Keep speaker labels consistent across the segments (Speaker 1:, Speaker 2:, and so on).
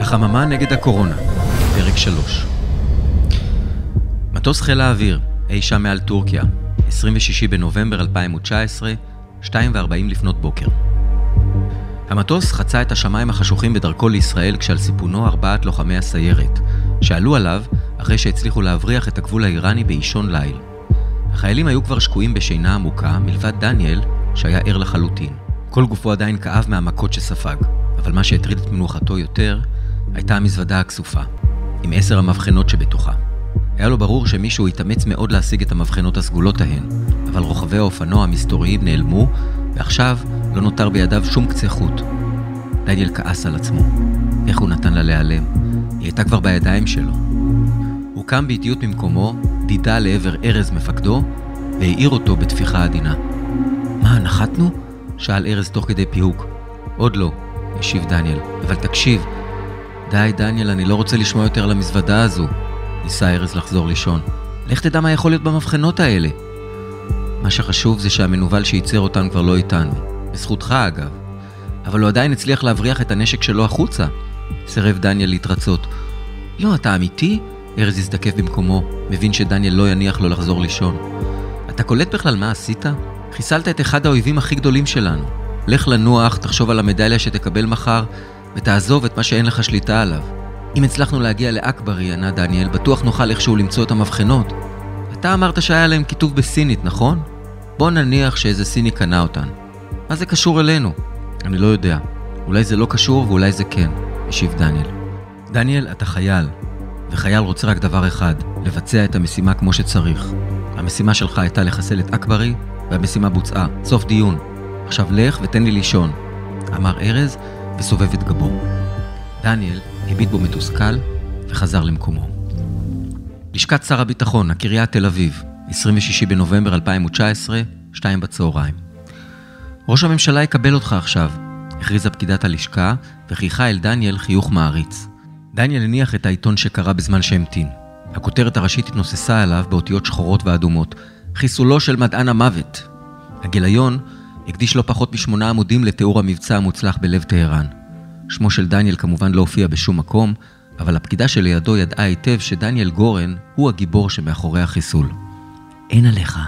Speaker 1: החממה נגד הקורונה, פרק 3 מטוס חיל האוויר, אי שם מעל טורקיה, 26 בנובמבר 2019, 2:40 לפנות בוקר. המטוס חצה את השמיים החשוכים בדרכו לישראל כשעל סיפונו ארבעת לוחמי הסיירת, שעלו עליו אחרי שהצליחו להבריח את הגבול האיראני באישון ליל. החיילים היו כבר שקועים בשינה עמוקה, מלבד דניאל, שהיה ער לחלוטין. כל גופו עדיין כאב מהמכות שספג, אבל מה שהטריד את מנוחתו יותר, הייתה המזוודה הכסופה, עם עשר המבחנות שבתוכה. היה לו ברור שמישהו התאמץ מאוד להשיג את המבחנות הסגולות ההן, אבל רוכבי האופנוע המסתוריים נעלמו, ועכשיו לא נותר בידיו שום קצה חוט. דניאל כעס על עצמו. איך הוא נתן לה להיעלם? היא הייתה כבר בידיים שלו. הוא קם באיטיות ממקומו, דידה לעבר ארז מפקדו, והעיר אותו בתפיחה עדינה. מה, נחתנו? שאל ארז תוך כדי פיהוק. עוד לא, השיב דניאל, אבל תקשיב. די, דניאל, אני לא רוצה לשמוע יותר על המזוודה הזו. ניסה ארז לחזור לישון. לך תדע מה יכול להיות במבחנות האלה. מה שחשוב זה שהמנוול שייצר אותן כבר לא איתנו. בזכותך, אגב. אבל הוא עדיין הצליח להבריח את הנשק שלו החוצה. סירב דניאל להתרצות. לא, אתה אמיתי? ארז הזדקף במקומו, מבין שדניאל לא יניח לו לחזור לישון. אתה קולט בכלל מה עשית? חיסלת את אחד האויבים הכי גדולים שלנו. לך לנוח, תחשוב על המדליה שתקבל מחר, ותעזוב את מה שאין לך שליטה עליו. אם הצלחנו להגיע לאכברי, ענה דניאל, בטוח נוכל איכשהו למצוא את המבחנות. אתה אמרת שהיה להם כיתוב בסינית, נכון? בוא נניח שאיזה סיני קנה אותן. מה זה קשור אלינו? אני לא יודע. אולי זה לא קשור ואולי זה כן, השיב דניאל. דניאל, אתה חייל, וחייל רוצה רק דבר אחד, לבצע את המשימה כמו שצריך. המשימה שלך הייתה לחסל את אכברי, והמשימה בוצעה. סוף דיון. עכשיו לך ותן לי לישון, אמר ארז וסובב את גבו. דניאל הביט בו מתוסכל וחזר למקומו. לשכת שר הביטחון, הקריה תל אביב, 26 בנובמבר 2019, 2 בצהריים. ראש הממשלה יקבל אותך עכשיו, הכריזה פקידת הלשכה, וחייכה אל דניאל חיוך מעריץ. דניאל הניח את העיתון שקרא בזמן שהמתין. הכותרת הראשית התנוססה עליו באותיות שחורות ואדומות. חיסולו של מדען המוות. הגיליון הקדיש לא פחות משמונה עמודים לתיאור המבצע המוצלח בלב טהרן. שמו של דניאל כמובן לא הופיע בשום מקום, אבל הפקידה שלידו ידעה היטב שדניאל גורן הוא הגיבור שמאחורי החיסול. אין עליך,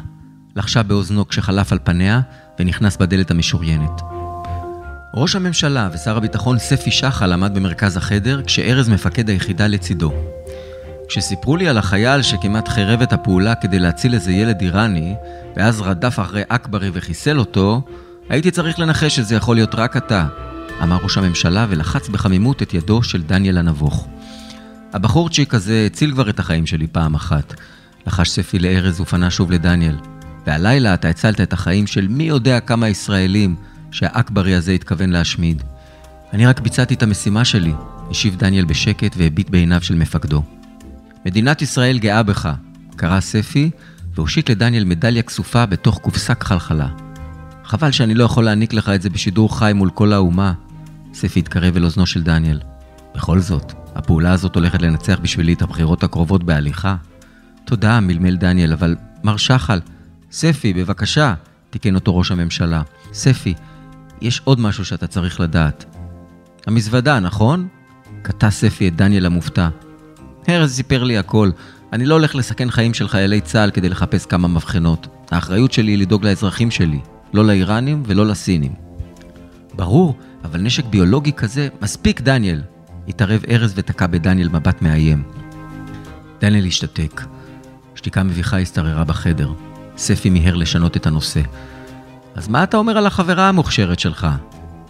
Speaker 1: לחשה באוזנו כשחלף על פניה ונכנס בדלת המשוריינת. ראש הממשלה ושר הביטחון ספי שחל עמד במרכז החדר, כשארז מפקד היחידה לצידו. כשסיפרו לי על החייל שכמעט חירב את הפעולה כדי להציל איזה ילד איראני, ואז רדף אחרי אכברי וחיסל אותו, הייתי צריך לנחש שזה יכול להיות רק אתה, אמר ראש הממשלה ולחץ בחמימות את ידו של דניאל הנבוך. הבחורצ'יק הזה הציל כבר את החיים שלי פעם אחת. לחש ספי לארז ופנה שוב לדניאל. והלילה אתה הצלת את החיים של מי יודע כמה ישראלים שהאכברי הזה התכוון להשמיד. אני רק ביצעתי את המשימה שלי, השיב דניאל בשקט והביט בעיניו של מפקדו. מדינת ישראל גאה בך, קרא ספי, והושיט לדניאל מדליה כסופה בתוך קופסה כחלחלה. חבל שאני לא יכול להעניק לך את זה בשידור חי מול כל האומה. ספי התקרב אל אוזנו של דניאל. בכל זאת, הפעולה הזאת הולכת לנצח בשבילי את הבחירות הקרובות בהליכה. תודה, מלמל דניאל, אבל מר שחל, ספי, בבקשה, תיקן אותו ראש הממשלה. ספי, יש עוד משהו שאתה צריך לדעת. המזוודה, נכון? קטע ספי את דניאל המופתע. ארז סיפר לי הכל. אני לא הולך לסכן חיים של חיילי צה"ל כדי לחפש כמה מבחנות. האחריות שלי היא לדאוג לאזרחים שלי, לא לאיראנים ולא לסינים. ברור, אבל נשק ביולוגי כזה, מספיק דניאל. התערב ארז ותקע בדניאל מבט מאיים. דניאל השתתק. שתיקה מביכה השתררה בחדר. ספי מיהר לשנות את הנושא. אז מה אתה אומר על החברה המוכשרת שלך?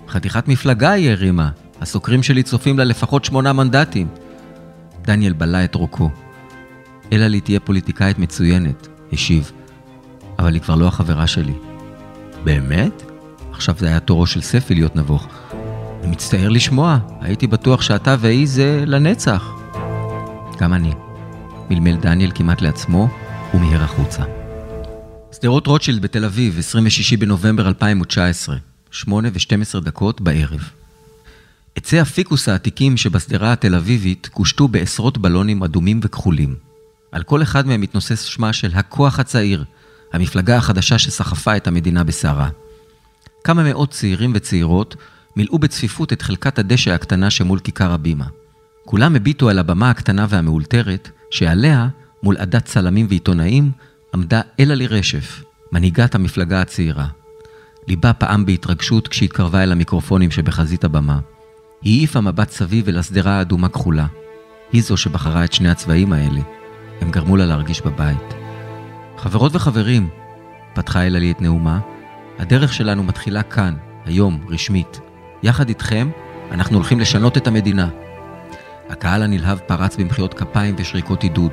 Speaker 1: חתיכת מפלגה היא הרימה. הסוקרים שלי צופים לה לפחות שמונה מנדטים. דניאל בלע את רוקו. אלא לי תהיה פוליטיקאית מצוינת, השיב. אבל היא כבר לא החברה שלי. באמת? עכשיו זה היה תורו של ספי להיות נבוך. אני מצטער לשמוע, הייתי בטוח שאתה והיא זה לנצח. גם אני. מלמל דניאל כמעט לעצמו, ומיהר החוצה. שדרות רוטשילד בתל אביב, 26 בנובמבר 2019, 8 ו-12 דקות בערב. עצי הפיקוס העתיקים שבשדרה התל אביבית קושטו בעשרות בלונים אדומים וכחולים. על כל אחד מהם מתנוסס שמה של הכוח הצעיר, המפלגה החדשה שסחפה את המדינה בסערה. כמה מאות צעירים וצעירות מילאו בצפיפות את חלקת הדשא הקטנה שמול כיכר הבימה. כולם הביטו על הבמה הקטנה והמאולתרת, שעליה, מול עדת צלמים ועיתונאים, עמדה אלעלי רשף, מנהיגת המפלגה הצעירה. ליבה פעם בהתרגשות כשהתקרבה אל המיקרופונים שבחזית הבמה. היא העיפה מבט סביב אל השדרה האדומה כחולה. היא זו שבחרה את שני הצבעים האלה. הם גרמו לה להרגיש בבית. חברות וחברים, פתחה אלעלי את נאומה, הדרך שלנו מתחילה כאן, היום, רשמית. יחד איתכם, אנחנו הולכים לשנות את המדינה. הקהל הנלהב פרץ במחיאות כפיים ושריקות עידוד.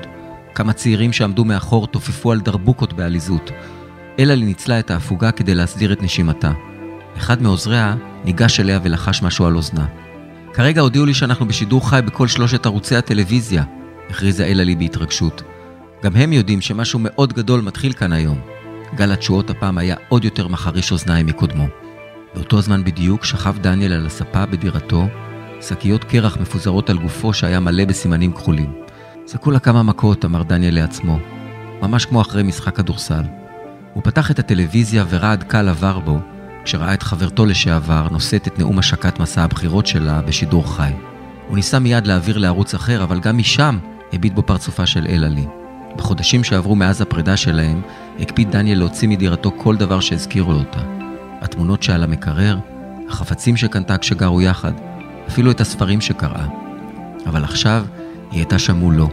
Speaker 1: כמה צעירים שעמדו מאחור תופפו על דרבוקות בעליזות. אלעלי ניצלה את ההפוגה כדי להסדיר את נשימתה. אחד מעוזריה ניגש אליה ולחש משהו על אוזנה. כרגע הודיעו לי שאנחנו בשידור חי בכל שלושת ערוצי הטלוויזיה, הכריזה אלעלי בהתרגשות. גם הם יודעים שמשהו מאוד גדול מתחיל כאן היום. גל התשואות הפעם היה עוד יותר מחריש אוזניים מקודמו. באותו זמן בדיוק שכב דניאל על הספה בדירתו, שקיות קרח מפוזרות על גופו שהיה מלא בסימנים כחולים. זה כולה כמה מכות, אמר דניאל לעצמו, ממש כמו אחרי משחק כדורסל. הוא פתח את הטלוויזיה ורעד קל עבר בו, כשראה את חברתו לשעבר נושאת את נאום השקת מסע הבחירות שלה בשידור חי. הוא ניסה מיד להעביר לערוץ אחר, אבל גם משם הביט בו פרצופה של אלעלי. בחודשים שעברו מאז הפרידה שלהם, הקפיד דניאל להוציא מדירתו כל דבר שהזכירו אותה. התמונות שעל המקרר, החפצים שקנתה כשגרו יחד, אפילו את הספרים שקראה. אבל עכשיו היא הייתה שם מולו,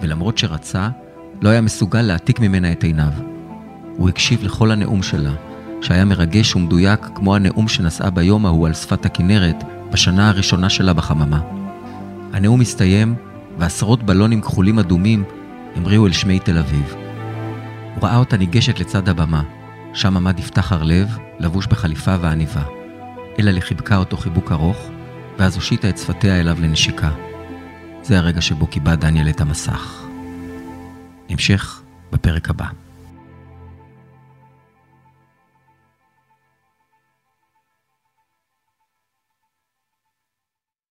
Speaker 1: ולמרות שרצה, לא היה מסוגל להעתיק ממנה את עיניו. הוא הקשיב לכל הנאום שלה, שהיה מרגש ומדויק כמו הנאום שנשאה ביום ההוא על שפת הכנרת בשנה הראשונה שלה בחממה. הנאום הסתיים, ועשרות בלונים כחולים אדומים המריאו אל שמי תל אביב. הוא ראה אותה ניגשת לצד הבמה, שם עמד יפתח הרלב, לבוש בחליפה ועניבה. אלא לחיבקה אותו חיבוק ארוך, ואז הושיטה את שפתיה אליו לנשיקה. זה הרגע שבו קיבע דניאל את המסך. המשך בפרק הבא.